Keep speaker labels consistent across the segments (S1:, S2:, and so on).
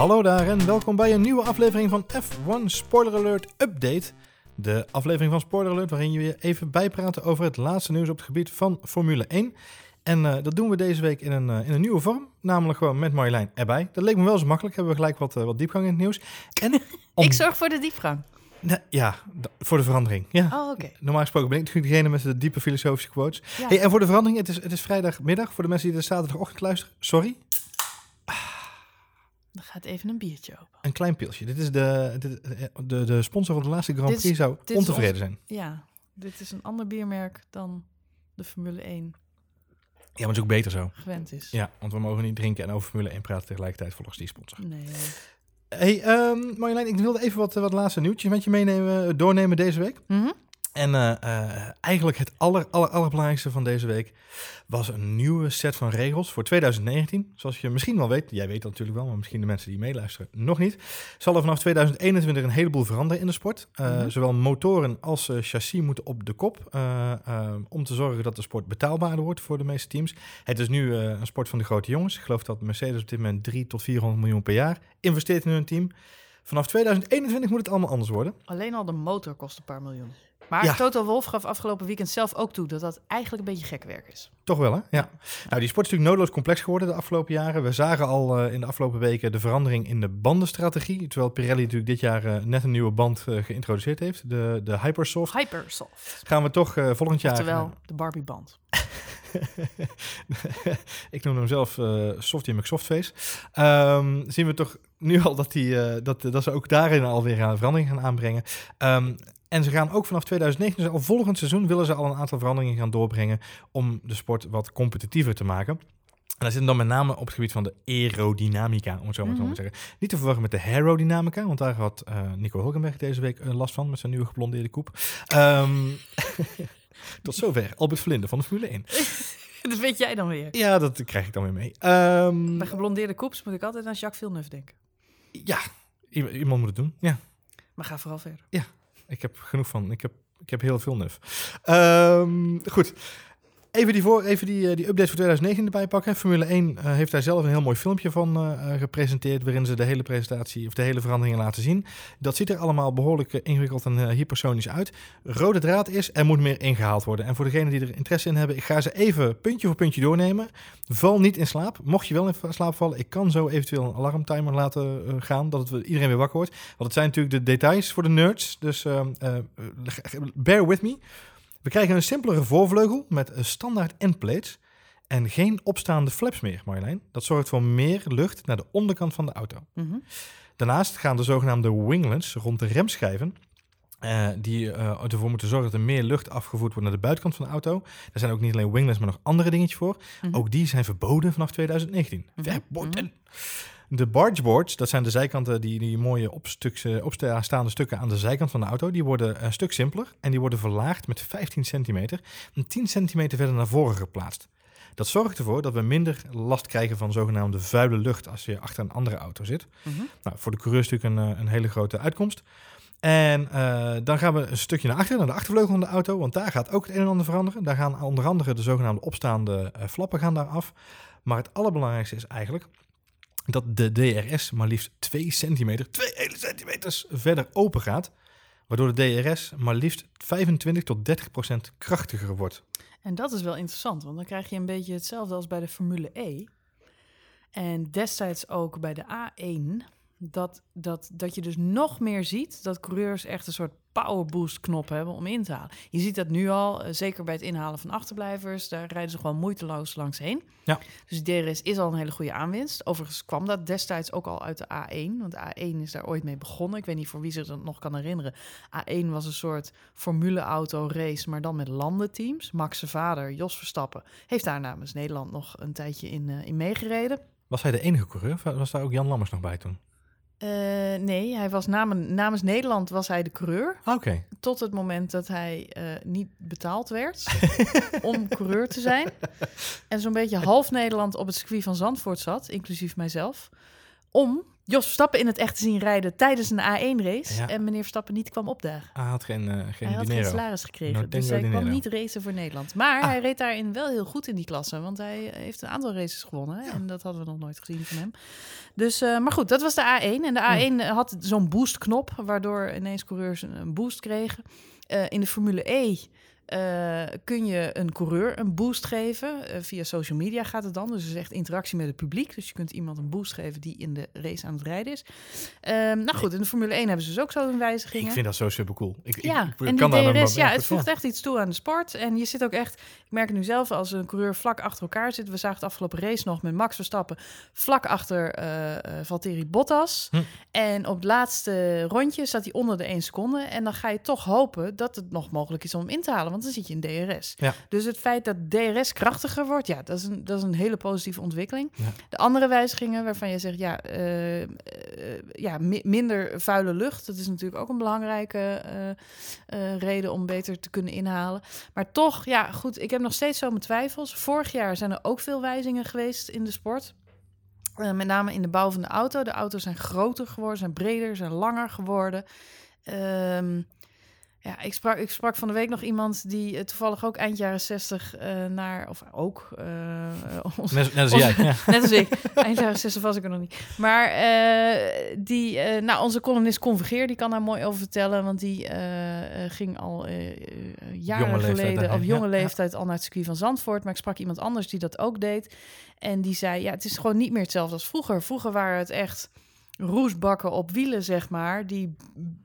S1: Hallo daar en welkom bij een nieuwe aflevering van F1 Spoiler Alert Update. De aflevering van Spoiler Alert waarin je even bijpraten over het laatste nieuws op het gebied van Formule 1. En uh, dat doen we deze week in een, uh, in een nieuwe vorm, namelijk gewoon met Marjolein erbij. Dat leek me wel zo makkelijk, hebben we gelijk wat, uh, wat diepgang in het nieuws.
S2: En om... Ik zorg voor de diepgang.
S1: Ja, voor de verandering. Ja.
S2: Oh.
S1: Normaal gesproken ben ik natuurlijk degene met de diepe filosofische quotes. Ja. Hey, en voor de verandering, het is, het is vrijdagmiddag. Voor de mensen die de zaterdagochtend luisteren, sorry.
S2: Dan gaat even een biertje open.
S1: Een klein pilsje. Dit is de, de, de, de sponsor van de laatste Grand Prix zou ontevreden zijn.
S2: Ja, dit is een ander biermerk dan de Formule 1.
S1: Ja, maar het is ook beter zo.
S2: Gewend is.
S1: Ja, want we mogen niet drinken en over Formule 1 praten tegelijkertijd volgens die sponsor.
S2: Nee.
S1: Hey, um, Marjolein, ik wilde even wat, wat laatste nieuwtjes met je meenemen, doornemen deze week.
S2: Mm -hmm.
S1: En uh, uh, eigenlijk het aller, aller, allerbelangrijkste van deze week was een nieuwe set van regels voor 2019. Zoals je misschien wel weet, jij weet dat natuurlijk wel, maar misschien de mensen die meeluisteren nog niet. Zal er vanaf 2021 een heleboel veranderen in de sport. Uh, mm -hmm. Zowel motoren als chassis moeten op de kop. om te zorgen dat de sport betaalbaarder wordt voor de meeste teams. Het is nu een sport van de grote jongens. Ik geloof dat Mercedes op dit moment 3 tot 400 miljoen per jaar investeert in hun team. Vanaf 2021 moet het allemaal anders worden.
S2: Alleen al de motor kost een paar miljoen. Maar ja. Toto Wolf gaf afgelopen weekend zelf ook toe dat dat eigenlijk een beetje gek werk is.
S1: Toch wel, hè? Ja. Nou, die sport is natuurlijk noodloos complex geworden de afgelopen jaren. We zagen al uh, in de afgelopen weken de verandering in de bandenstrategie. Terwijl Pirelli natuurlijk dit jaar uh, net een nieuwe band uh, geïntroduceerd heeft. De, de Hypersoft.
S2: Hypersoft.
S1: Gaan we toch volgend jaar...
S2: Oftewel, de Barbie-band.
S1: ik noem hem zelf uh, Softie McSoftface. Um, zien we toch nu al dat, die, uh, dat, dat ze ook daarin alweer een verandering gaan aanbrengen. Um, en ze gaan ook vanaf 2019, dus al volgend seizoen, willen ze al een aantal veranderingen gaan doorbrengen om de sport wat competitiever te maken. En dat zit dan met name op het gebied van de aerodynamica, om het zo maar mm -hmm. te zeggen. Niet te verwarren met de aerodynamica, want daar had uh, Nico Hulkenberg deze week uh, last van met zijn nieuwe geblondeerde koep. Um, tot zover Albert Vlinde van de Formule 1.
S2: dat weet jij dan weer?
S1: Ja, dat krijg ik dan weer mee.
S2: Um, Bij geblondeerde koeps moet ik altijd aan Jacques Villeneuve denken.
S1: Ja, iemand moet het doen, ja.
S2: Maar ga vooral verder.
S1: Ja, ik heb genoeg van. Ik heb, ik heb heel veel nuf. Um, goed. Even die, voor, even die, die update voor 2019 erbij pakken. Formule 1 uh, heeft daar zelf een heel mooi filmpje van uh, gepresenteerd. Waarin ze de hele presentatie of de hele veranderingen laten zien. Dat ziet er allemaal behoorlijk ingewikkeld en hypersonisch uit. Rode draad is, er moet meer ingehaald worden. En voor degenen die er interesse in hebben, ik ga ze even puntje voor puntje doornemen. Val niet in slaap. Mocht je wel in slaap vallen, ik kan zo eventueel een alarmtimer laten gaan. Dat het iedereen weer wakker wordt. Want het zijn natuurlijk de details voor de nerds. Dus bear with me. We krijgen een simpelere voorvleugel met een standaard endplates en geen opstaande flaps meer, Marjolein. Dat zorgt voor meer lucht naar de onderkant van de auto.
S2: Mm -hmm.
S1: Daarnaast gaan de zogenaamde winglets rond de remschijven uh, die uh, ervoor moeten zorgen dat er meer lucht afgevoerd wordt naar de buitenkant van de auto. Er zijn ook niet alleen winglets, maar nog andere dingetjes voor.
S2: Mhm.
S1: Mm -hmm. Ook die zijn verboden vanaf 2019.
S2: Mhm.
S1: Mm -hmm. Verboden. De bargeboards, dat zijn de zijkanten, die, die mooie opstaande stukken aan de zijkant van de auto, die worden een stuk simpeler en die worden verlaagd met 15 centimeter en 10 centimeter verder naar voren geplaatst. Dat zorgt ervoor dat we minder last krijgen van zogenaamde vuile lucht als je achter een andere auto zit.
S2: Mm -hmm.
S1: nou, voor de coureur is natuurlijk een, een hele grote uitkomst. En uh, dan gaan we een stukje naar achter, naar de achtervleugel van de auto, want daar gaat ook het een en ander veranderen. Daar gaan onder andere de zogenaamde opstaande uh, flappen gaan daar af. Maar het allerbelangrijkste is eigenlijk dat de DRS maar liefst 2 centimeter, 2 hele centimeters verder open gaat. Waardoor de DRS maar liefst 25 tot 30 procent krachtiger wordt.
S2: En dat is wel interessant, want dan krijg je een beetje hetzelfde als bij de Formule E. En destijds ook bij de A1, dat, dat, dat je dus nog meer ziet dat coureurs echt een soort powerboost knop hebben om in te halen. Je ziet dat nu al, uh, zeker bij het inhalen van achterblijvers, daar rijden ze gewoon moeiteloos langs heen.
S1: Ja.
S2: Dus DRS is al een hele goede aanwinst. Overigens kwam dat destijds ook al uit de A1, want de A1 is daar ooit mee begonnen. Ik weet niet voor wie zich dat nog kan herinneren. A1 was een soort formuleauto race, maar dan met landenteams. Max zijn vader, Jos Verstappen, heeft daar namens Nederland nog een tijdje in, uh, in meegereden.
S1: Was hij de enige coureur? Was daar ook Jan Lammers nog bij toen?
S2: Uh, nee, hij was namens, namens Nederland was hij de coureur.
S1: Oké. Okay.
S2: Tot het moment dat hij uh, niet betaald werd om coureur te zijn. En zo'n beetje half Nederland op het circuit van Zandvoort zat, inclusief mijzelf. Om Jos Verstappen in het echt te zien rijden tijdens een A1-race.
S1: Ja.
S2: En meneer Verstappen niet kwam opdagen.
S1: Hij had geen, eh, geen
S2: hij had
S1: dinero.
S2: geen salaris gekregen,
S1: No
S2: dus hij kwam
S1: dinero.
S2: niet racen voor Nederland. Maar
S1: Ah.
S2: hij reed daarin wel heel goed in die klasse, want hij heeft een aantal races gewonnen. En dat hadden we nog nooit gezien van hem. Dus, eh, maar goed, dat was de A1. En de A1 had zo'n boostknop, waardoor ineens coureurs een, een boost kregen. Eh, in de Formule E eh, kun je een coureur een boost geven. Eh, via social media gaat het dan. Dus het is echt interactie met het publiek. Dus je kunt iemand een boost geven die in de race aan het rijden is. Ehm, nou goed, in de Formule 1 hebben ze dus ook zo'n wijzigingen.
S1: Ik vind dat zo super cool. Ik,
S2: Ja,
S1: ik,
S2: en die
S1: kan nog
S2: DRS, ja, het voegt echt iets toe aan de sport. En je zit ook echt, ik merk het nu zelf, als een coureur vlak achter elkaar zit. We zagen het afgelopen race nog met Max Verstappen vlak achter eh Valtteri Bottas.
S1: Hm.
S2: En op het laatste rondje zat hij onder de 1 seconde. En dan ga je toch hopen dat het nog mogelijk is om hem in te halen, want dan zit je in DRS.
S1: Ja.
S2: Dus het feit dat DRS krachtiger wordt, ja, dat is een, dat is een hele positieve ontwikkeling.
S1: Ja.
S2: De andere wijzigingen waarvan je zegt, ja, eh, eh, ja mi- minder vuile lucht. Dat is natuurlijk ook een belangrijke eh, reden om beter te kunnen inhalen. Maar toch, ja, goed, ik heb nog steeds zo mijn twijfels. Vorig jaar zijn er ook veel wijzigingen geweest in de sport. Met name in de bouw van de auto. De auto's zijn groter geworden, zijn breder, zijn langer geworden. Ehm, ja, ik sprak, ik sprak van de week nog iemand die eh, toevallig ook eind jaren 60 eh, naar, of ook, eh, ons-
S1: Net, net als jij. Ja.
S2: Net als ik. Eind jaren 60 was ik er nog niet. Maar die, nou, onze columnist Convergeer, die kan daar mooi over vertellen. Want die ging al jaren
S1: Jonge
S2: geleden, op jonge
S1: ja, ja.
S2: leeftijd, al naar het circuit van Zandvoort. Maar ik sprak iemand anders die dat ook deed. En die zei, ja, het is gewoon niet meer hetzelfde als vroeger. Vroeger waren het echt roestbakken op wielen, zeg maar, die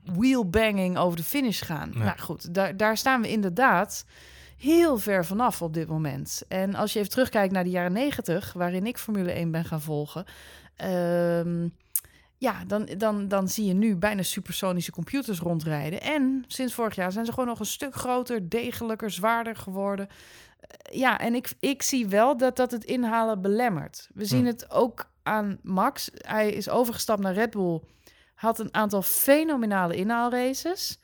S2: wheelbanging over de finish gaan.
S1: Ja.
S2: Nou goed, daar, daar staan we inderdaad heel ver vanaf op dit moment. En als je even terugkijkt naar de jaren negentig, waarin ik Formule 1 ben gaan volgen. ehm, ja, dan, dan, dan zie je nu bijna supersonische computers rondrijden. En sinds vorig jaar zijn ze gewoon nog een stuk groter, degelijker, zwaarder geworden. Eh, ja, en ik, ik zie wel dat dat het inhalen belemmert. We zien
S1: Hm.
S2: het ook aan Max. Hij is overgestapt naar Red Bull. Had een aantal fenomenale inhaalraces.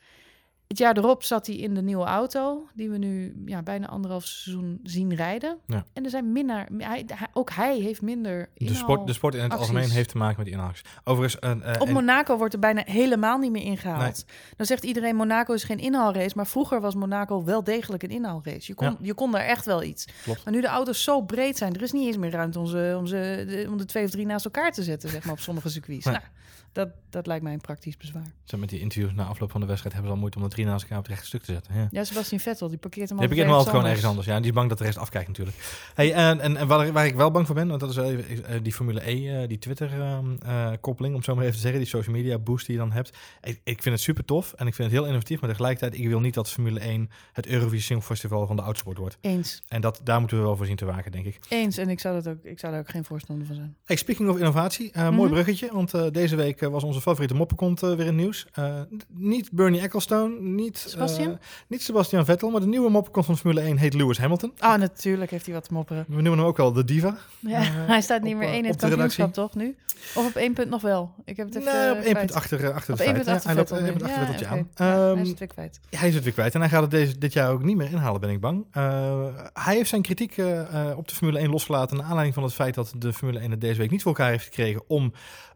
S2: Het jaar erop zat hij in de nieuwe auto, die we nu ja, bijna anderhalf seizoen zien rijden.
S1: Ja.
S2: En er zijn minder, hij, ook hij heeft minder
S1: De, sport, de sport in het
S2: acties.
S1: algemeen heeft te maken met die. Overigens, eh, eh,
S2: Op
S1: en-
S2: Monaco wordt er bijna helemaal niet meer ingehaald. Dan zegt iedereen Monaco is geen inhaalrace, maar vroeger was Monaco wel degelijk een inhaalrace. Je kon,
S1: Ja.
S2: je kon daar echt wel iets.
S1: Klopt.
S2: Maar nu de auto's zo breed zijn, er is niet eens meer ruimte om, ze, om, ze, de, om de twee of drie naast elkaar te zetten, zeg maar, op sommige circuits.
S1: Nee.
S2: Nou, dat, dat lijkt mij een praktisch bezwaar.
S1: Zo met die interviews na afloop van de wedstrijd hebben ze al moeite om de drie naast elkaar op het rechte stuk te zetten. Ja.
S2: Ja, Sebastian Vettel, die parkeert hem
S1: Die heb
S2: altijd
S1: ik helemaal
S2: ergens
S1: altijd gewoon ergens anders. Ja, die is bang dat de rest afkijkt natuurlijk. Hey, en en, en waar, waar ik wel bang voor ben, want dat is wel even, eh, die Formule E, eh, die Twitter-koppeling, om het zo maar even te zeggen, die social media boost die je dan hebt. Ik, ik vind het super tof en ik vind het heel innovatief, maar tegelijkertijd, ik wil niet dat Formule 1 het Eurovisie Songfestival van de autosport wordt.
S2: Eens.
S1: En dat, daar moeten we wel voor zien te waken, denk ik.
S2: Eens, en ik zou, dat ook, ik zou daar ook geen voorstander van zijn.
S1: Hey, speaking of innovatie, eh, mooi
S2: Mhm.
S1: bruggetje, want eh, deze week eh, was onze favoriete moppenkont eh, weer in het nieuws. Eh, niet Bernie Ecclestone, niet,
S2: Sebastian?
S1: eh, niet Sebastian Vettel, maar de nieuwe moppenkont van Formule 1 heet Lewis Hamilton.
S2: Ah, natuurlijk heeft hij wat mopperen.
S1: We noemen hem ook wel de diva.
S2: Ja,
S1: Eh,
S2: hij staat niet
S1: op,
S2: meer
S1: eh,
S2: één in
S1: op
S2: het
S1: de
S2: kampioenschap, toch, nu? Of op één punt nog wel? Ik heb het even
S1: Nee, op
S2: eh,
S1: één punt achter, eh, achter
S2: Op één
S1: feit.
S2: punt
S1: hij loopt één punt achter
S2: Ja,
S1: Vetteltje
S2: oké.
S1: aan.
S2: Ja, hij
S1: Ehm,
S2: is het weer kwijt.
S1: hij is het weer kwijt en hij gaat het deze, dit jaar ook niet meer inhalen, ben ik bang. Eh, hij heeft zijn kritiek eh, eh, op de Formule 1 losgelaten... naar aanleiding van het feit dat de Formule 1 het deze week niet voor elkaar heeft gekregen... om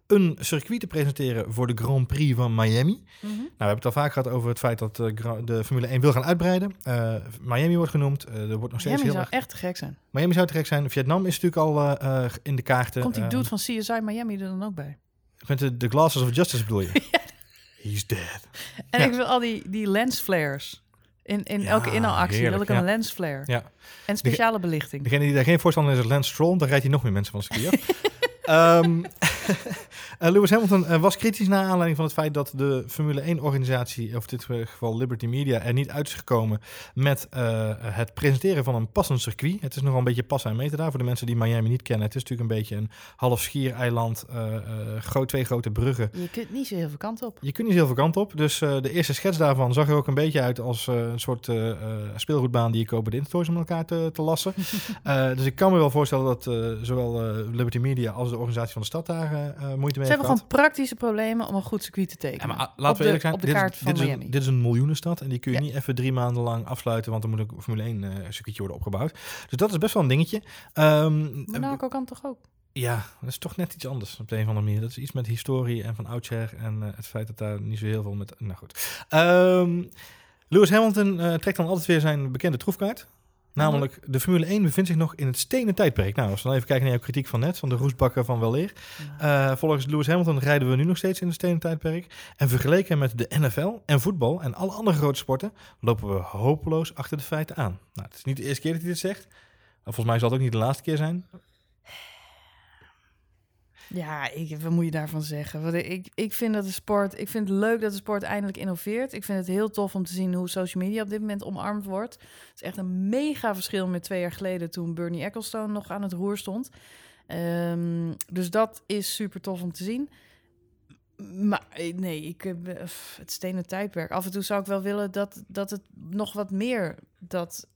S1: een circuit te presenteren voor de Grand Prix van Miami.
S2: Mhm.
S1: Nou, we hebben het al vaak gehad over het feit dat de, Gra- de Formule 1 wil gaan uitbreiden. Eh, Miami wordt genoemd. Eh, er wordt nog steeds
S2: Miami
S1: heel
S2: zou
S1: erg...
S2: echt te gek zijn.
S1: Miami zou te gek zijn. Vietnam is natuurlijk al eh, eh, in de kaarten.
S2: Komt die
S1: Eh,
S2: dude van CSI Miami er dan ook bij?
S1: Met de, de Glasses of Justice bedoel je? He's dead.
S2: En
S1: Ja.
S2: ik wil al die, die lens flares. In, in
S1: Ja,
S2: elke inhaalactie wil ik een
S1: ja.
S2: lens flare.
S1: Ja.
S2: En speciale belichting.
S1: Degene die daar geen voorstander is, is Lance Stroll. Dan rijdt hij nog meer mensen van circuit af. Ehm, eh, Lewis Hamilton eh, was kritisch naar aanleiding van het feit dat de Formule 1-organisatie, of in dit geval Liberty Media, er niet uit is gekomen met eh, het presenteren van een passend circuit. Het is nogal een beetje passen en meten daar voor de mensen die Miami niet kennen. Het is natuurlijk een beetje een half schiereiland, eh eh, groot, twee grote bruggen.
S2: Je kunt niet zo heel veel kant op.
S1: Je kunt niet heel veel kant op. Dus eh, de eerste schets daarvan zag er ook een beetje uit als eh, een soort eh, eh, speelgoedbaan die je koopt bij de Intertoys om elkaar te, te lassen. Eh, dus ik kan me wel voorstellen dat eh, zowel eh, Liberty Media als de organisatie van de stad daar eh, eh, moeite mee
S2: Ze hebben
S1: gehad.
S2: gewoon praktische problemen om een goed circuit te
S1: Ja,
S2: tekenen.
S1: maar ah, laten
S2: op
S1: we
S2: de,
S1: eerlijk zijn,
S2: op de
S1: dit, is-
S2: kaart van
S1: dit, is
S2: Miami.
S1: een, dit is een miljoenenstad en die kun je
S2: Ja.
S1: niet even drie maanden lang afsluiten, want dan moet een Formule 1 eh circuitje worden opgebouwd. Dus dat is best wel een dingetje. Ehm,
S2: Monaco kan toch ook?
S1: Ja, dat is toch net iets anders op de een of andere manier. Dat is iets met historie en van oudsher en eh, het feit dat daar niet zo heel veel met... Nou goed. Ehm, Lewis Hamilton eh, trekt dan altijd weer zijn bekende troefkaart. Namelijk, de Formule 1 bevindt zich nog in het stenen tijdperk. Nou, als we dan even kijken naar jouw kritiek van net, van de roestbakken van weleer.
S2: Ja.
S1: Eh, volgens Lewis Hamilton rijden we nu nog steeds in het stenen tijdperk. En vergeleken met de NFL en voetbal en alle andere grote sporten, lopen we hopeloos achter de feiten aan. Nou, het is niet de eerste keer dat hij dit zegt. Volgens mij zal het ook niet de laatste keer zijn.
S2: Ja, ik, wat moet je daarvan zeggen? Want ik, ik vind dat de sport, ik vind het leuk dat de sport eindelijk innoveert. Ik vind het heel tof om te zien hoe social media op dit moment omarmd wordt. Het is echt een mega verschil met twee jaar geleden toen Bernie Ecclestone nog aan het roer stond. Ehm, dus dat is super tof om te zien. Maar eh, nee, ik, eh, het stenen tijdperk. Af en toe zou ik wel willen dat, dat het nog wat meer dat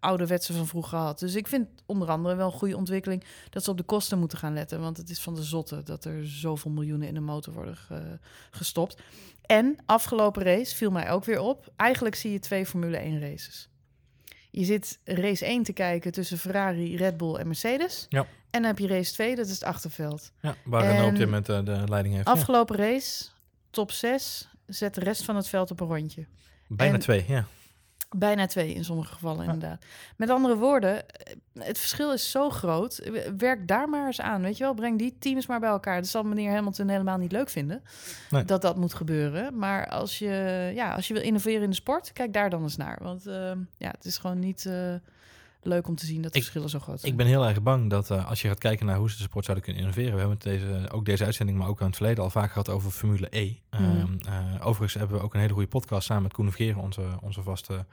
S2: ouderwetse van vroeger had. Dus ik vind onder andere wel een goede ontwikkeling dat ze op de kosten moeten gaan letten. Want het is van de zotte dat er zoveel miljoenen in de motor worden ge- gestopt. En afgelopen race viel mij ook weer op. Eigenlijk zie je twee Formule 1 races. Je zit race 1 te kijken tussen Ferrari, Red Bull en Mercedes.
S1: Ja.
S2: En dan heb je race 2, dat is het achterveld.
S1: Ja, waar
S2: En
S1: Renault op dit moment eh, de leiding heeft. Ja.
S2: Afgelopen race, top 6, zet de rest van het veld op een rondje.
S1: Bijna
S2: en-
S1: twee, ja.
S2: Bijna twee in sommige gevallen,
S1: Ja.
S2: inderdaad. Met andere woorden, eh, het verschil is zo groot. Werk daar maar eens aan, weet je wel. Breng die teams maar bij elkaar. Dat zal meneer Hamilton helemaal niet leuk vinden
S1: Nee.
S2: dat dat moet gebeuren. Maar als je, ja, als je wil innoveren in de sport, kijk daar dan eens naar. Want eh, ja, het is gewoon niet eh, leuk om te zien dat de
S1: Ik-
S2: verschillen zo groot zijn.
S1: Ik ben heel erg bang dat eh, als je gaat kijken naar hoe ze de sport zouden kunnen innoveren. We hebben het deze, ook deze uitzending, maar ook in het verleden al vaak gehad over Formule E.
S2: Mhm.
S1: Ehm, eh, overigens hebben we ook een hele goede podcast samen met Koen de Vergeer, onze, onze vaste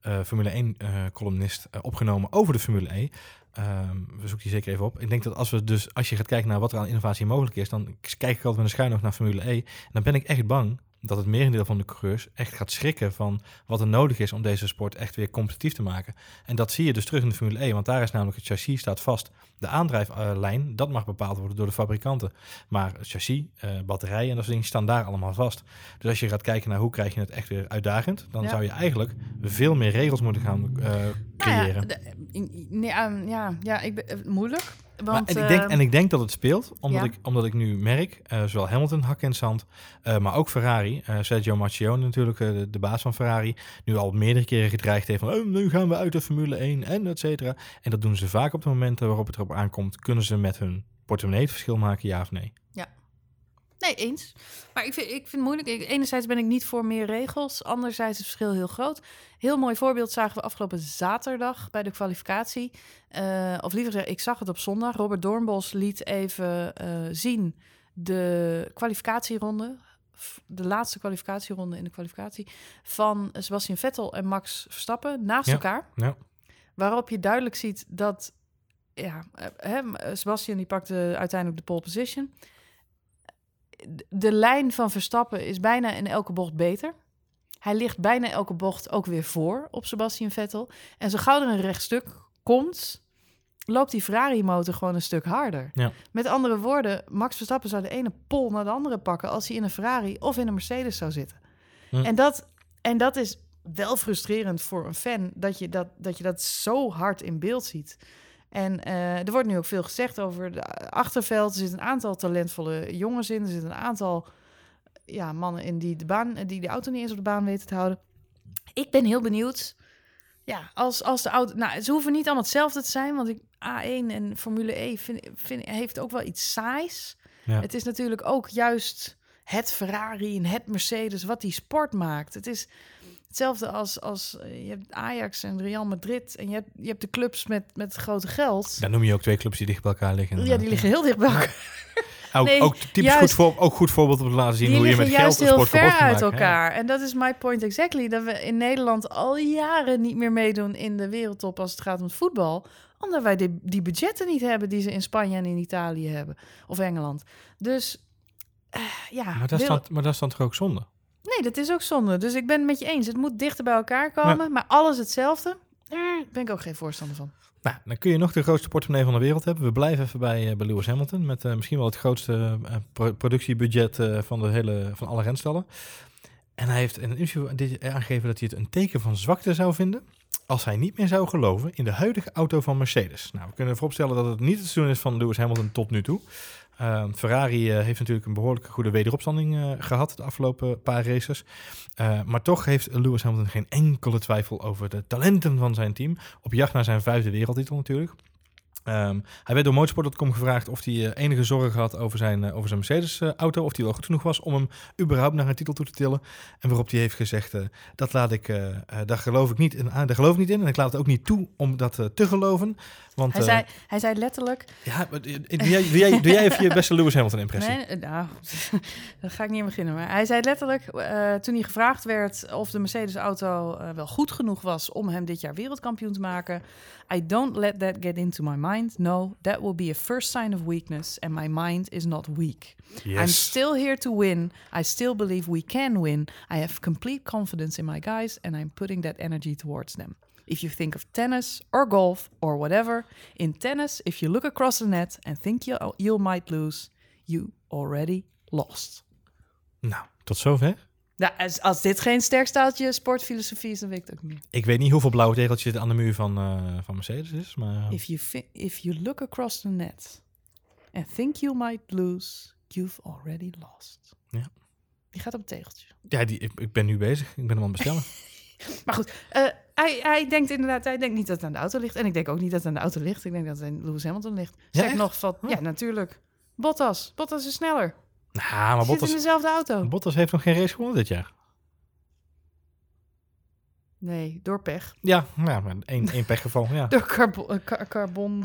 S1: eh, Formule 1 eh, columnist, opgenomen over de Formule E. Ehm, we zoeken die zeker even op. Ik denk dat als we dus, als je gaat kijken naar wat er aan innovatie mogelijk is, dan kijk ik altijd met een schuin oog naar Formule E. En dan ben ik echt bang dat het merendeel van de coureurs echt gaat schrikken van wat er nodig is om deze sport echt weer competitief te maken. En dat zie je dus terug in de Formule E, want daar is namelijk het chassis staat vast. De aandrijflijn, dat mag bepaald worden door de fabrikanten. Maar het chassis, eh, batterijen en dat soort dingen staan daar allemaal vast. Dus als je gaat kijken naar hoe krijg je het echt weer uitdagend, dan
S2: Ja.
S1: zou je eigenlijk veel meer regels moeten gaan eh,
S2: Nou
S1: creëren.
S2: ja, de- ehm, ja, ja, ik ben, eh, moeilijk. Want,
S1: en, ik denk,
S2: ehm,
S1: en ik denk dat het speelt, omdat,
S2: ja.
S1: ik, omdat ik nu merk, eh, zowel Hamilton, hak in het zand, eh, maar ook Ferrari, eh, Sergio Marchionne natuurlijk, de, de baas van Ferrari, nu al meerdere keren gedreigd heeft van, oh, nu gaan we uit de Formule 1 en et cetera. En dat doen ze vaak op de momenten waarop het erop aankomt, kunnen ze met hun portemonnee het verschil maken, ja of nee?
S2: Nee, eens. Maar ik vind, ik vind het moeilijk. Ik- enerzijds ben ik niet voor meer regels. Anderzijds is het verschil heel groot. Heel mooi voorbeeld zagen we afgelopen zaterdag bij de kwalificatie. Eh, of liever gezegd, ik zag het op zondag. Robert Doornbos liet even eh, zien de kwalificatieronde. De laatste kwalificatieronde in de kwalificatie. Van Sebastian Vettel en Max Verstappen naast
S1: Ja.
S2: elkaar.
S1: Ja.
S2: Waarop je duidelijk ziet dat... Ja, eh, hè, Sebastian die pakte uiteindelijk de pole position de- lijn van Verstappen is bijna in elke bocht beter. Hij ligt bijna elke bocht ook weer voor op Sebastian Vettel. En zo gauw er een rechtstuk komt, loopt die Ferrari-motor gewoon een stuk harder.
S1: Ja.
S2: Met andere woorden, Max Verstappen zou de ene pol naar de andere pakken als hij in een Ferrari of in een Mercedes zou zitten.
S1: Hm.
S2: En, dat, en dat is wel frustrerend voor een fan, dat je dat, dat je dat zo hard in beeld ziet. En eh, er wordt nu ook veel gezegd over de achterveld. Er zitten een aantal talentvolle jongens in. Er zitten een aantal ja, mannen in die de, baan, die de auto niet eens op de baan weten te houden. Ik ben heel benieuwd. Ja, als, als de auto. Nou, ze hoeven niet allemaal hetzelfde te zijn. Want ik, A1 en Formule E vind, vind, heeft ook wel iets saais.
S1: Ja.
S2: Het is natuurlijk ook juist het Ferrari en het Mercedes wat die sport maakt. Het is hetzelfde als, als eh, je hebt Ajax en Real Madrid. En je hebt, je hebt de clubs met, met grote geld.
S1: Dan noem je ook twee clubs die dicht bij elkaar liggen.
S2: Ja, die liggen heel dicht bij elkaar.
S1: Ook,
S2: Nee,
S1: ook, typisch
S2: juist-
S1: goed, voor, ook goed voorbeeld om te laten zien hoe je met geld
S2: heel
S1: sport kapot
S2: ver uit elkaar. En dat is my point exactly. Dat we in Nederland al jaren niet meer meedoen in de wereldtop als het gaat om het voetbal. Omdat wij die, die budgetten niet hebben die ze in Spanje en in Italië hebben. Of Engeland. Dus eh, ja.
S1: Maar dat, is
S2: wil-
S1: dan, maar dat is dan toch ook zonde?
S2: Nee, dat is ook zonde. Dus ik ben het met je eens. Het moet dichter bij elkaar komen. Maar alles hetzelfde. Daar ben ik ook geen voorstander van.
S1: Nou, dan kun je nog de grootste portemonnee van de wereld hebben. We blijven even bij, eh, bij Lewis Hamilton. Met eh, misschien wel het grootste eh, pro- productiebudget eh, van, de hele, van alle renstallen. En hij heeft in een interview dit- aangegeven dat hij het een teken van zwakte zou vinden. als hij niet meer zou geloven in de huidige auto van Mercedes. Nou, we kunnen vooropstellen dat het niet het seizoen is van Lewis Hamilton tot nu toe. Uh, Ferrari uh, heeft natuurlijk een behoorlijk goede wederopstanding uh, gehad de afgelopen paar races. Uh, maar toch heeft Lewis Hamilton geen enkele twijfel over de talenten van zijn team. Op jacht naar zijn vijfde wereldtitel natuurlijk. Um, hij werd door Motorsport.com gevraagd of hij uh, enige zorgen had over zijn, uh, over zijn Mercedes-auto. of die wel goed genoeg was om hem überhaupt naar een titel toe te tillen. En waarop hij heeft gezegd, uh, dat laat ik, daar geloof ik niet in, daar geloof ik niet in. En ik laat het ook niet toe om dat te geloven. Want,
S2: hij, zei, hij zei letterlijk...
S1: Ja, doe jij, doe, jij, doe jij even je beste Lewis Hamilton-impressie?
S2: Nee, nou, daar ga ik niet aan beginnen. Maar hij zei letterlijk, toen hij gevraagd werd of de Mercedes-auto wel goed genoeg was... om hem dit jaar wereldkampioen te maken... I don't let that get into my mind. No, that will be a first sign of weakness, and my mind is not weak.
S1: Yes.
S2: I'm still here to win. I still believe we can win. I have complete confidence in my guys, and I'm putting that energy towards them. If you think of tennis or golf or whatever, in tennis, if you look across the net and think you, you might lose, you already lost.
S1: Nou, tot zover.
S2: Ja, als, als dit geen sterk staaltje sportfilosofie is, dan weet ik het ook niet.
S1: Ik weet niet hoeveel blauwe tegeltjes aan de muur van, uh, van Mercedes is, maar...
S2: If you, if you look across the net and think you might lose, you've already lost.
S1: Ja.
S2: Die gaat op het tegeltje.
S1: Ja, die, ik, ik ben nu bezig. Ik ben hem aan het bestellen.
S2: maar goed, uh, hij, hij denkt inderdaad, hij denkt niet dat het aan de auto ligt. En ik denk ook niet dat het aan de auto ligt. Ik denk dat het aan Lewis Hamilton ligt. Zeg
S1: ja,
S2: nog van, oh. ja, natuurlijk. Bottas. Bottas is sneller.
S1: Nou, maar Bottas,
S2: in dezelfde auto.
S1: Bottas heeft nog geen race gewonnen dit jaar.
S2: Nee, door pech.
S1: Ja, maar één, één pechgeval. Ja.
S2: Door carbon, car carbon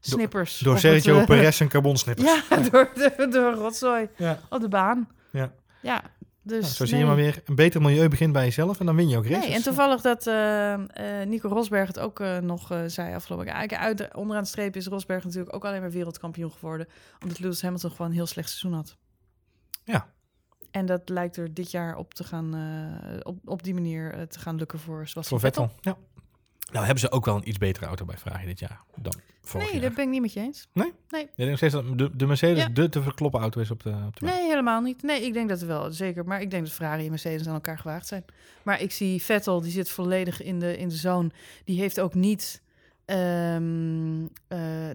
S2: snippers.
S1: Door Sergio uh, Perez en carbonsnippers.
S2: Ja, door, door, door rotzooi
S1: ja.
S2: op de baan.
S1: Ja.
S2: Ja, dus
S1: nou, zo
S2: nee.
S1: zie je maar weer. Een beter milieu begint bij jezelf en dan win je ook races.
S2: Nee, en toevallig dat uh, uh, Nico Rosberg het ook uh, nog zei afgelopen jaar. Uit, onderaan de streep is Rosberg natuurlijk ook alleen maar wereldkampioen geworden. Omdat Lewis Hamilton gewoon een heel slecht seizoen had.
S1: Ja.
S2: En dat lijkt er dit jaar op te gaan, op, op die manier te gaan lukken voor Sebastian
S1: Voor Vettel. Vettel. Ja. Nou hebben ze ook wel een iets betere auto bij Ferrari dit jaar dan vorig
S2: Nee,
S1: jaar.
S2: dat ben ik niet met je eens.
S1: Nee?
S2: Nee.
S1: Denkt nog steeds dat de, de Mercedes
S2: Ja.
S1: de te verkloppen auto is op de, op de?
S2: Nee, helemaal niet. Nee, ik denk dat het wel, zeker. Maar ik denk dat Ferrari en Mercedes aan elkaar gewaagd zijn. Maar ik zie Vettel, die zit volledig in de, in de zone. Die heeft ook niet um, uh,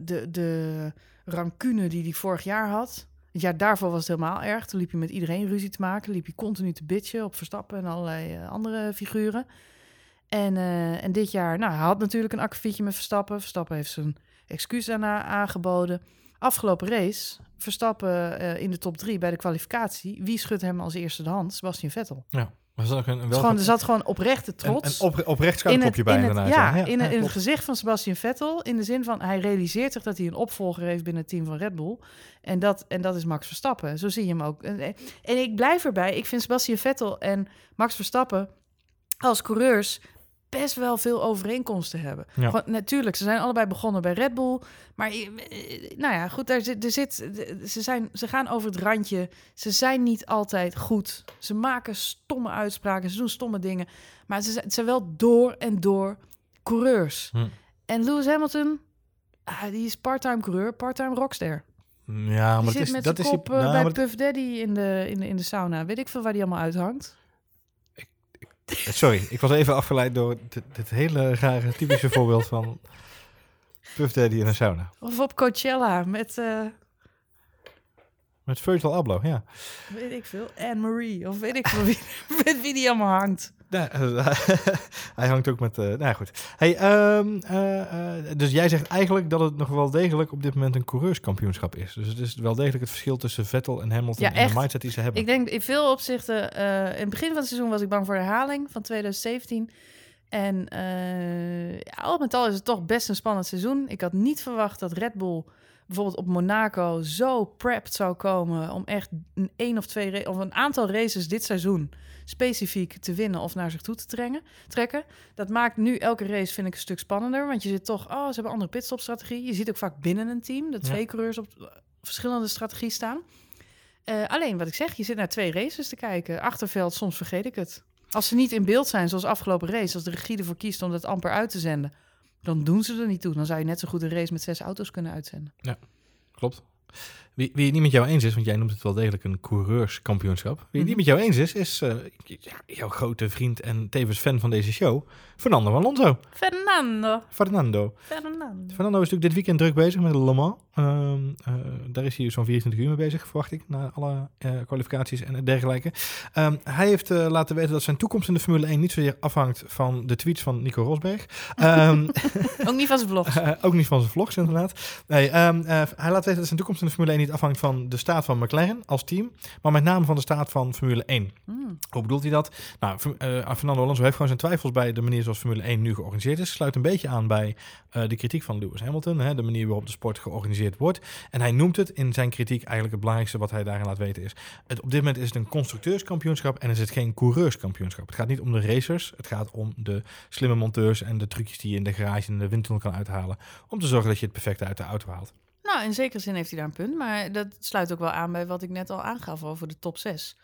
S2: de, de rancune die hij vorig jaar had. Het jaar daarvoor was het helemaal erg. Toen liep je met iedereen ruzie te maken. Liep je continu te bitchen op Verstappen en allerlei uh, andere figuren. En, uh, en dit jaar, nou, hij had natuurlijk een akkefietje met Verstappen. Verstappen heeft zijn excuus daarna aangeboden. Afgelopen race, Verstappen uh, in de top drie bij de kwalificatie. Wie schudt hem als eerste de hand? Sebastian Vettel.
S1: Ja. Er, zat een, een
S2: gewoon, er zat gewoon oprechte trots.
S1: Een, een op, oprecht schouderklopje bij
S2: in het,
S1: daarna.
S2: Ja,
S1: ja,
S2: in, het, in het gezicht van Sebastian Vettel. In de zin van, hij realiseert zich dat hij een opvolger heeft binnen het team van Red Bull. En dat, en dat is Max Verstappen. Zo zie je hem ook. En, en ik blijf erbij. Ik vind Sebastian Vettel en Max Verstappen als coureurs best wel veel overeenkomsten hebben.
S1: Ja.
S2: Gewoon, natuurlijk, ze zijn allebei begonnen bij Red Bull. Maar nou ja, goed, daar zit, er zit, ze, zijn, ze gaan over het randje. Ze zijn niet altijd goed. Ze maken stomme uitspraken, ze doen stomme dingen. Maar ze zijn, ze wel door en door coureurs.
S1: Hm.
S2: En Lewis Hamilton, ah, die is part-time coureur, part-time rockster.
S1: Ja, maar
S2: die zit
S1: is,
S2: met
S1: dat
S2: zijn
S1: is
S2: kop
S1: die,
S2: uh,
S1: nou,
S2: bij Puff Daddy in de, in, de, in de sauna. Weet ik veel waar die allemaal uithangt.
S1: Sorry, ik was even afgeleid door dit, dit hele rare typische voorbeeld van Puff Daddy in een sauna.
S2: Of op Coachella met, uh,
S1: Met Virgil Abloh, ja.
S2: weet ik veel, Anne-Marie. Of weet ik veel wie, met wie die allemaal hangt.
S1: Hij hangt ook met... Uh, nou goed. Hey, um, uh, dus jij zegt eigenlijk dat het nog wel degelijk op dit moment een coureurskampioenschap is. Dus het is wel degelijk het verschil tussen Vettel en Hamilton
S2: Ja,
S1: en
S2: echt.
S1: de mindset die ze hebben.
S2: Ik denk in veel opzichten, eh, in het begin van het seizoen was ik bang voor de herhaling van 2017. En eh, ja, al met al is het toch best een spannend seizoen. Ik had niet verwacht dat Red Bull bijvoorbeeld op Monaco zo prepped zou komen om echt een één of twee of een aantal races dit seizoen specifiek te winnen of naar zich toe te trengen, trekken. Dat maakt nu elke race vind ik een stuk spannender, want je zit toch, oh, ze hebben andere pitstopstrategie. Je ziet ook vaak binnen een team dat
S1: Ja.
S2: twee coureurs op eh, verschillende strategie staan. Eh, alleen wat ik zeg, je zit naar twee races te kijken. Achterveld, soms vergeet ik het. Als ze niet in beeld zijn, zoals afgelopen race, als de regie ervoor kiest om dat amper uit te zenden, dan doen ze er niet toe. Dan zou je net zo goed een race met zes auto's kunnen uitzenden.
S1: Klopt. Wie, wie het niet met jou eens is, want jij noemt het wel degelijk een coureurskampioenschap. Wie het
S2: Mhm.
S1: niet met jou eens is, is eh, jouw grote vriend en tevens fan van deze show, Fernando Alonso.
S2: Fernando.
S1: Fernando.
S2: Fernando.
S1: Fernando is natuurlijk dit weekend druk bezig met de Le Mans. Ehm, eh, daar is hij zo'n 24 uur mee bezig, verwacht ik, na alle eh, kwalificaties en dergelijke. Ehm, hij heeft eh, laten weten dat zijn toekomst in de Formule 1 niet zozeer afhangt van de tweets van Nico Rosberg. Ehm,
S2: Ook niet van zijn vlogs.
S1: ook niet van zijn vlogs, inderdaad. Nee, ehm, eh, hij laat weten dat zijn toekomst in de Formule 1 niet afhangt van de staat van McLaren als team, maar met name van de staat van Formule 1.
S2: Hmm.
S1: Hoe bedoelt hij dat? Nou, eh, Fernando Alonso heeft gewoon zijn twijfels bij de manier zoals Formule 1 nu georganiseerd is. Sluit een beetje aan bij eh, de kritiek van Lewis Hamilton, hè, de manier waarop de sport georganiseerd wordt. En hij noemt het in zijn kritiek eigenlijk het belangrijkste wat hij daarin laat weten is. Het, op dit moment is het een constructeurskampioenschap en is het geen coureurskampioenschap. Het gaat niet om de racers, het gaat om de slimme monteurs en de trucjes die je in de garage en de windtunnel kan uithalen. Om te zorgen dat je het perfecte uit de auto haalt.
S2: Nou, in zekere zin heeft hij daar een punt. Maar dat sluit ook wel aan bij wat ik net al aangaf over de top 6.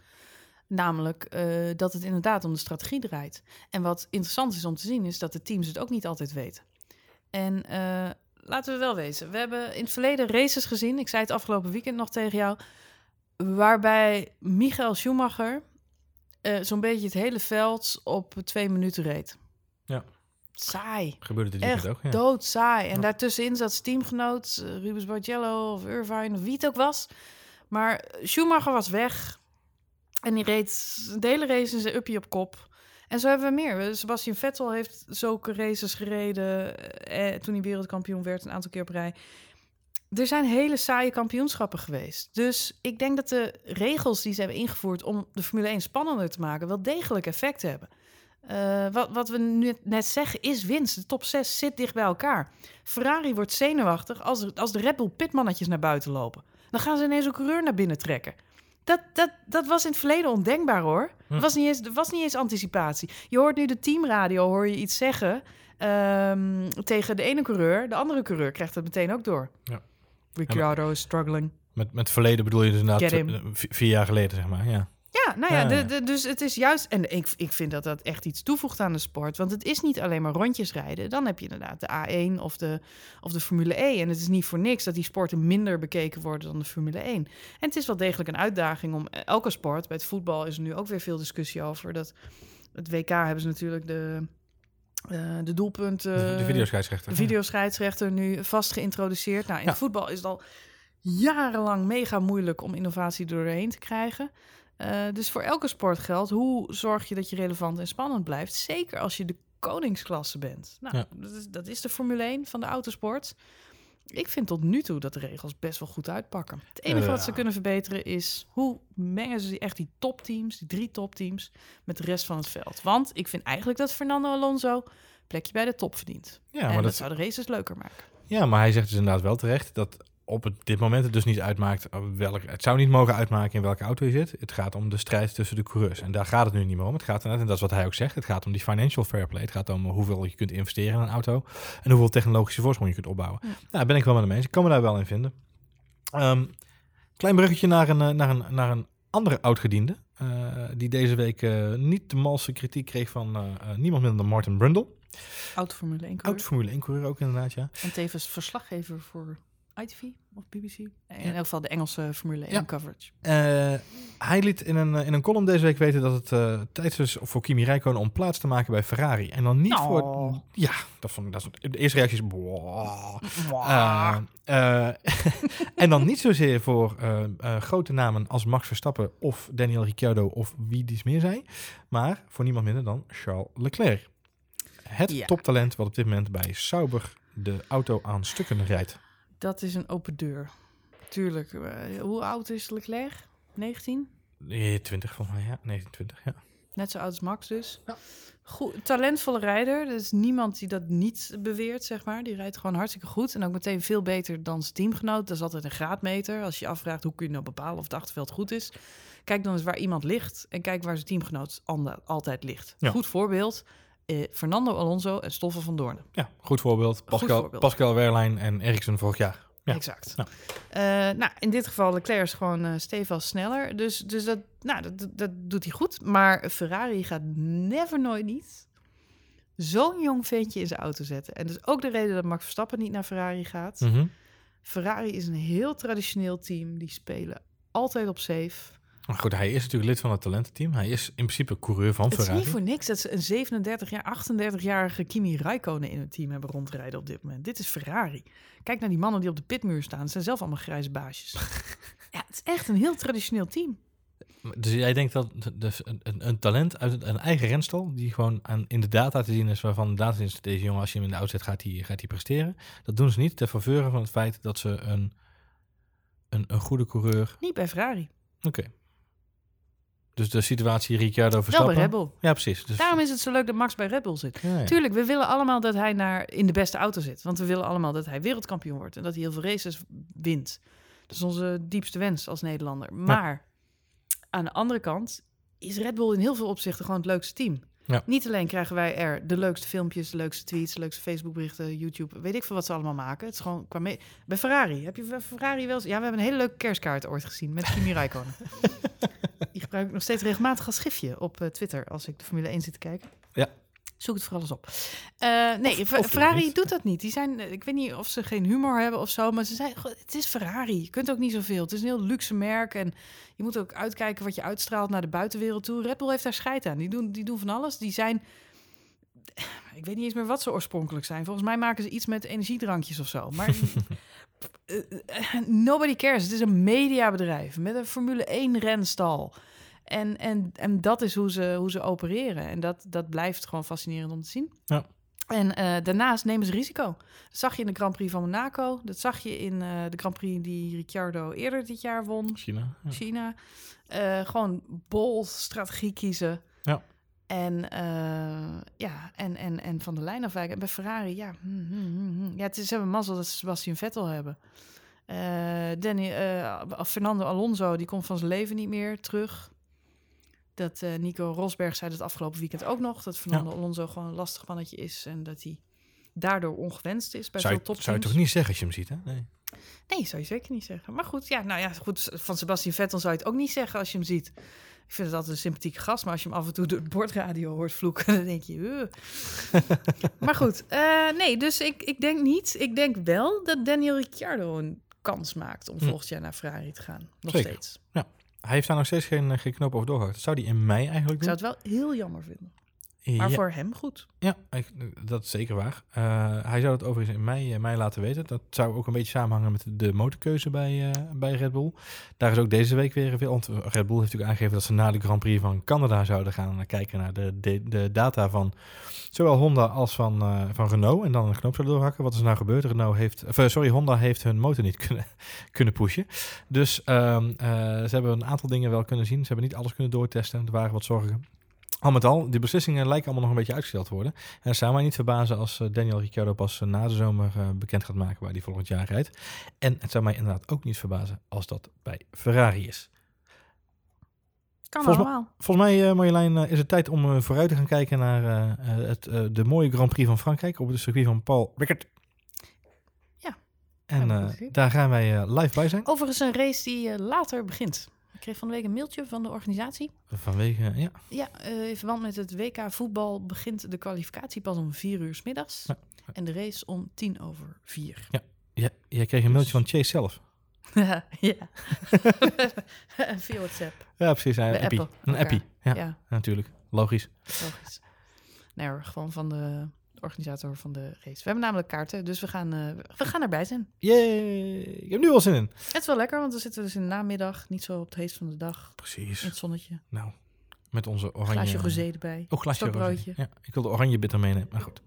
S2: Namelijk eh, dat het inderdaad om de strategie draait. En wat interessant is om te zien, is dat de teams het ook niet altijd weten. En eh, laten we wel wezen, we hebben in het verleden races gezien. Ik zei het afgelopen weekend nog tegen jou. Waarbij Michael Schumacher eh, zo'n beetje het hele veld op twee minuten reed.
S1: Ja.
S2: Saai.
S1: Gebeurde dit
S2: Echt
S1: ook? Ja.
S2: doodsaai. En
S1: Ja.
S2: daartussenin zat zijn teamgenoot eh, Rubens Barrichello of Irvine of wie het ook was. Maar Schumacher was weg. En die reed de hele race in zijn uppie op kop. En zo hebben we meer. Sebastian Vettel heeft zulke races gereden eh, toen hij wereldkampioen werd een aantal keer op rij. Er zijn hele saaie kampioenschappen geweest. Dus ik denk dat de regels die ze hebben ingevoerd om de Formule 1 spannender te maken, wel degelijk effect hebben. Eh, wat, wat we nu net zeggen is winst. De top 6 zit dicht bij elkaar. Ferrari wordt zenuwachtig als, als de Red Bull pitmannetjes naar buiten lopen. Dan gaan ze ineens een coureur naar binnen trekken. Dat, dat, dat was in het verleden ondenkbaar hoor.
S1: Hm.
S2: Er was niet eens, er was niet eens anticipatie. Je hoort nu de teamradio, hoor je iets zeggen ehm, tegen de ene coureur. De andere coureur krijgt het meteen ook door.
S1: Ja.
S2: Ricciardo is struggling.
S1: Met, met verleden bedoel je dus inderdaad eh, vi- vier jaar geleden, zeg maar. Ja.
S2: Ja, nou ja,
S1: Ja,
S2: de,
S1: ja.
S2: de- dus het is juist... En ik, ik vind dat dat echt iets toevoegt aan de sport. Want het is niet alleen maar rondjes rijden. Dan heb je inderdaad de A1 of de, of de Formule E. En het is niet voor niks dat die sporten minder bekeken worden dan de Formule 1. En het is wel degelijk een uitdaging om elke sport... Bij het voetbal is er nu ook weer veel discussie over. Dat het WK hebben ze natuurlijk de, eh, de doelpunten...
S1: De, de videoscheidsrechter.
S2: de videoscheidsrechter nu vast geïntroduceerd. Nou, in
S1: Ja.
S2: voetbal is het al jarenlang mega moeilijk om innovatie doorheen te krijgen. Eh, dus voor elke sport geldt, hoe zorg je dat je relevant en spannend blijft? Zeker als je de koningsklasse bent. Nou,
S1: Ja.
S2: dat, is, dat is de Formule 1 van de autosport. Ik vind tot nu toe dat de regels best wel goed uitpakken. Het enige wat ze kunnen verbeteren is hoe mengen ze die- echt die topteams, die drie topteams, met de rest van het veld. Want ik vind eigenlijk dat Fernando Alonso plekje bij de top verdient.
S1: Ja,
S2: en
S1: maar
S2: dat,
S1: dat,
S2: zou de races leuker maken.
S1: ja, maar hij zegt dus inderdaad wel terecht dat op het, dit moment het dus niet uitmaakt eh, welke. Het zou niet mogen uitmaken in welke auto je zit. Het gaat om de strijd tussen de coureurs. En daar gaat het nu niet meer om. Het gaat inderdaad, en dat is wat hij ook zegt, het gaat om die financial fair play. Het gaat om hoeveel je kunt investeren in een auto en hoeveel technologische voorsprong je kunt opbouwen.
S2: Ja.
S1: Nou, daar ben ik wel met hem eens. Ik kan me daar wel in vinden. Ehm, klein bruggetje naar een, eh, naar een, naar een andere oudgediende. eh, die deze week niet de malse kritiek kreeg van niemand minder dan Martin Brundle.
S2: Oud Formule 1
S1: Oud Formule 1 coureur ook inderdaad, ja.
S2: En tevens verslaggever voor ITV of BBC. In
S1: Ja.
S2: elk geval de Engelse Formule 1
S1: Ja.
S2: coverage.
S1: Eh, hij liet in een, eh, in een column deze week weten dat het eh tijd is voor Kimi Räikkönen om plaats te maken bij Ferrari. En dan niet
S2: Nou.
S1: voor... Ja, dat vond ik... Dat de eerste reactie is... "Boah." Eh, eh, en dan niet zozeer voor grote namen als Max Verstappen of Daniel Ricciardo of wie die meer zijn. Maar voor niemand minder dan Charles Leclerc. Het
S2: Ja.
S1: toptalent wat op dit moment bij Sauber de auto aan stukken rijdt.
S2: Dat is een open deur. Tuurlijk. eh, hoe oud is Leclerc? 19?
S1: Eh, 20 volgens mij, ja. 29, ja.
S2: Net zo oud als Max dus.
S1: Ja.
S2: Goed, talentvolle rijder. Er is niemand die dat niet beweert, zeg maar. Die rijdt gewoon hartstikke goed. En ook meteen veel beter dan zijn teamgenoot. Dat is altijd een graadmeter. Als je je afvraagt hoe kun je nou bepalen of het achterveld goed is. Kijk dan eens waar iemand ligt. En kijk waar zijn teamgenoot altijd ligt.
S1: Ja.
S2: Goed voorbeeld. Eh, Fernando Alonso en Stoffel van Doornen.
S1: Ja, goed voorbeeld. Pascal,
S2: voorbeeld.
S1: Pascal Wehrlein en Ericsson vorig jaar. Ja.
S2: Exact. Eh, nou, in dit geval Leclerc is gewoon eh stevig sneller. Dus, dus dat, nou, dat, dat- dat doet hij goed. Maar Ferrari gaat never nooit niet zo'n jong ventje in zijn auto zetten. En dus ook de reden dat Max Verstappen niet naar Ferrari gaat.
S1: Mhm.
S2: Ferrari is een heel traditioneel team. Die spelen altijd op safe.
S1: Maar goed, hij is natuurlijk lid van het talententeam. Hij is in principe coureur van
S2: Het is
S1: Ferrari.
S2: niet voor niks dat ze een 37 jaar, 38-jarige Kimi Räikkönen in het team hebben rondrijden op dit moment. Dit is Ferrari. Kijk naar die mannen die op de pitmuur staan. Ze zijn zelf allemaal grijze baasjes. ja, het is echt een heel traditioneel team.
S1: Dus jij denkt dat dus een, een, talent uit een eigen renstal, die gewoon aan, in de data te zien is, waarvan de data is, deze jongen, als je hem in de auto zet, gaat hij gaat hij presteren. Dat doen ze niet ter faveur van het feit dat ze een, een, een goede coureur...
S2: Niet bij Ferrari.
S1: Oké. Dus de situatie Ricciardo
S2: Wel
S1: Verstappen...
S2: bij Red Bull.
S1: Ja, precies. Dus,
S2: Daarom is het zo leuk dat Max bij Red Bull zit.
S1: ja, ja.
S2: Tuurlijk, we willen allemaal dat hij naar, in de beste auto zit. Want we willen allemaal dat hij wereldkampioen wordt. En dat hij heel veel races wint. Dat is onze diepste wens als Nederlander. Maar aan de andere kant is Red Bull in heel veel opzichten gewoon het leukste team.
S1: Ja.
S2: Niet alleen krijgen wij er de leukste filmpjes, de leukste tweets, de leukste Facebookberichten, YouTube, weet ik veel wat ze allemaal maken. Het is gewoon qua me- Bij Ferrari, heb je bij Ferrari wel eens... Ja, we hebben een hele leuke kerstkaart ooit gezien met Kimi Räikkönen. Die gebruik ik nog steeds regelmatig als schriftje op eh, Twitter als ik de Formule 1 zit te kijken.
S1: Ja.
S2: Zoek het vooral eens op. Eh, nee,
S1: of
S2: Ferrari doet dat niet. Die zijn, eh, ik weet niet of ze geen humor hebben of zo, maar ze zijn, "Goh, het is Ferrari. Je kunt ook niet zoveel. Het is een heel luxe merk en je moet ook uitkijken wat je uitstraalt naar de buitenwereld toe. Red Bull heeft daar scheid aan. Die doen, die doen van alles. Die zijn, ik weet niet eens meer wat ze oorspronkelijk zijn. Volgens mij maken ze iets met energiedrankjes of zo. Maar eh, nobody cares. Het is een mediabedrijf met een Formule 1 renstal. En, en, en dat is hoe ze, hoe ze opereren. En dat, dat blijft gewoon fascinerend om te zien.
S1: Ja.
S2: En eh, daarnaast nemen ze risico. Dat zag je in de Grand Prix van Monaco. Dat zag je in eh, de Grand Prix die Ricciardo eerder dit jaar won.
S1: China. Ja.
S2: China. Eh, gewoon bol strategie kiezen.
S1: Ja.
S2: En, ja, en, en, en van de lijn afwijken. En bij Ferrari, ja. hm, hm, hm, ja het is, ze hebben mazzel dat ze Sebastian Vettel hebben. Danny, Fernando Alonso, die komt van zijn leven niet meer terug. Dat eh, Nico Rosberg zei het afgelopen weekend ook nog. Dat Fernando Alonso gewoon een lastig mannetje is. En dat hij daardoor ongewenst is bij
S1: Zou,
S2: veel
S1: je,
S2: topteams.
S1: zou je toch niet zeggen als je hem ziet, hè? Nee.
S2: Nee, zou je zeker niet zeggen. Maar goed, ja, nou ja, goed, van Sebastian Vettel zou je het ook niet zeggen als je hem ziet. Ik vind het altijd een sympathieke gast, maar als je hem af en toe door het bordradio hoort vloeken, dan denk je... Maar goed, eh, nee, dus ik, ik denk niet. Ik denk wel dat Daniel Ricciardo een kans maakt om
S1: Hm.
S2: volgend jaar naar Ferrari te gaan. Nog
S1: Zeker.
S2: steeds.
S1: Hij heeft daar nog steeds geen, eh, geen knoop over doorgehakt. Dat zou hij in mei eigenlijk
S2: Ik zou
S1: doen.
S2: het wel heel jammer vinden. Maar
S1: ja.
S2: voor hem goed.
S1: Ja, ik- dat is zeker waar. Eh, hij zou het overigens in mei, eh, mei laten weten. Dat zou ook een beetje samenhangen met de motorkeuze bij, eh, bij Red Bull. Daar is ook deze week weer veel. Want Red Bull heeft natuurlijk aangegeven dat ze na de Grand Prix van Canada zouden gaan kijken naar de, de, de data van zowel Honda als van, van Renault. En dan een knoop zouden doorhakken. Wat is nou gebeurd? Renault heeft, of, sorry, Honda heeft hun motor niet kunnen, kunnen pushen. Dus ehm, eh, ze hebben een aantal dingen wel kunnen zien. Ze hebben niet alles kunnen doortesten. Er waren wat zorgen. Al met al, die beslissingen lijken allemaal nog een beetje uitgesteld te worden. En het zou mij niet verbazen als eh, Daniel Ricciardo pas eh, na de zomer eh, bekend gaat maken waar hij volgend jaar rijdt. En het zou mij inderdaad ook niet verbazen als dat bij Ferrari is.
S2: Kan
S1: Volgens
S2: allemaal.
S1: Volgens mij, Marjolein, is het tijd om vooruit te gaan kijken naar het, de mooie Grand Prix van Frankrijk op het circuit van Paul Ricard.
S2: Ja,
S1: En daar gaan wij live bij zijn.
S2: Overigens een race die later begint. Ik kreeg van de week een mailtje van de organisatie.
S1: Vanwege, ja,
S2: Ja, eh, in verband met het WK voetbal begint de kwalificatie pas om vier uur 's middags.
S1: Ja.
S2: En de race om tien over vier.
S1: ja, jij kreeg een mailtje van Chase zelf.
S2: ja. Via WhatsApp.
S1: Ja, precies. Een appie. Een appie, ja,
S2: Ja,
S1: natuurlijk. Logisch.
S2: logisch. Nee hoor, gewoon van de organisator van de race. We hebben namelijk kaarten, dus we gaan, eh, we gaan erbij zijn.
S1: Yay! Ik heb nu al zin in.
S2: Het is wel lekker, want dan zitten we dus in de namiddag. Niet zo op het heest van de dag.
S1: Precies.
S2: In het zonnetje.
S1: Nou, met onze oranje...
S2: Glaasje rosé erbij.
S1: Oh, glasje rosé.
S2: Stokbroodje.
S1: Ja, ik wilde oranje bitter meenemen, maar goed.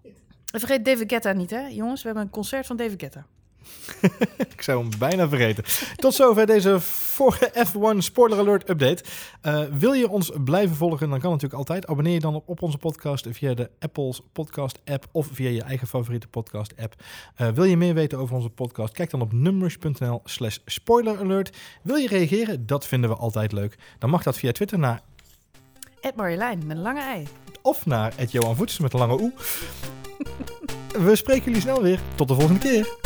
S2: En vergeet David Guetta niet, hè jongens. We hebben een concert van David Guetta.
S1: Ik zou hem bijna vergeten. Tot zover deze vorige F1 Spoiler Alert update. Eh, wil je ons blijven volgen, dan kan natuurlijk altijd. Abonneer je dan op, op onze podcast via de Apple's podcast app of via je eigen favoriete podcast app. Eh, wil je meer weten over onze podcast? Kijk dan op numrush.nl slash spoiler alert. Wil je reageren? Dat vinden we altijd leuk. Dan mag dat via Twitter naar
S2: Ed Marjolein met een lange ei.
S1: of naar Johan Voets met een lange oe. We spreken jullie snel weer. Tot de volgende keer.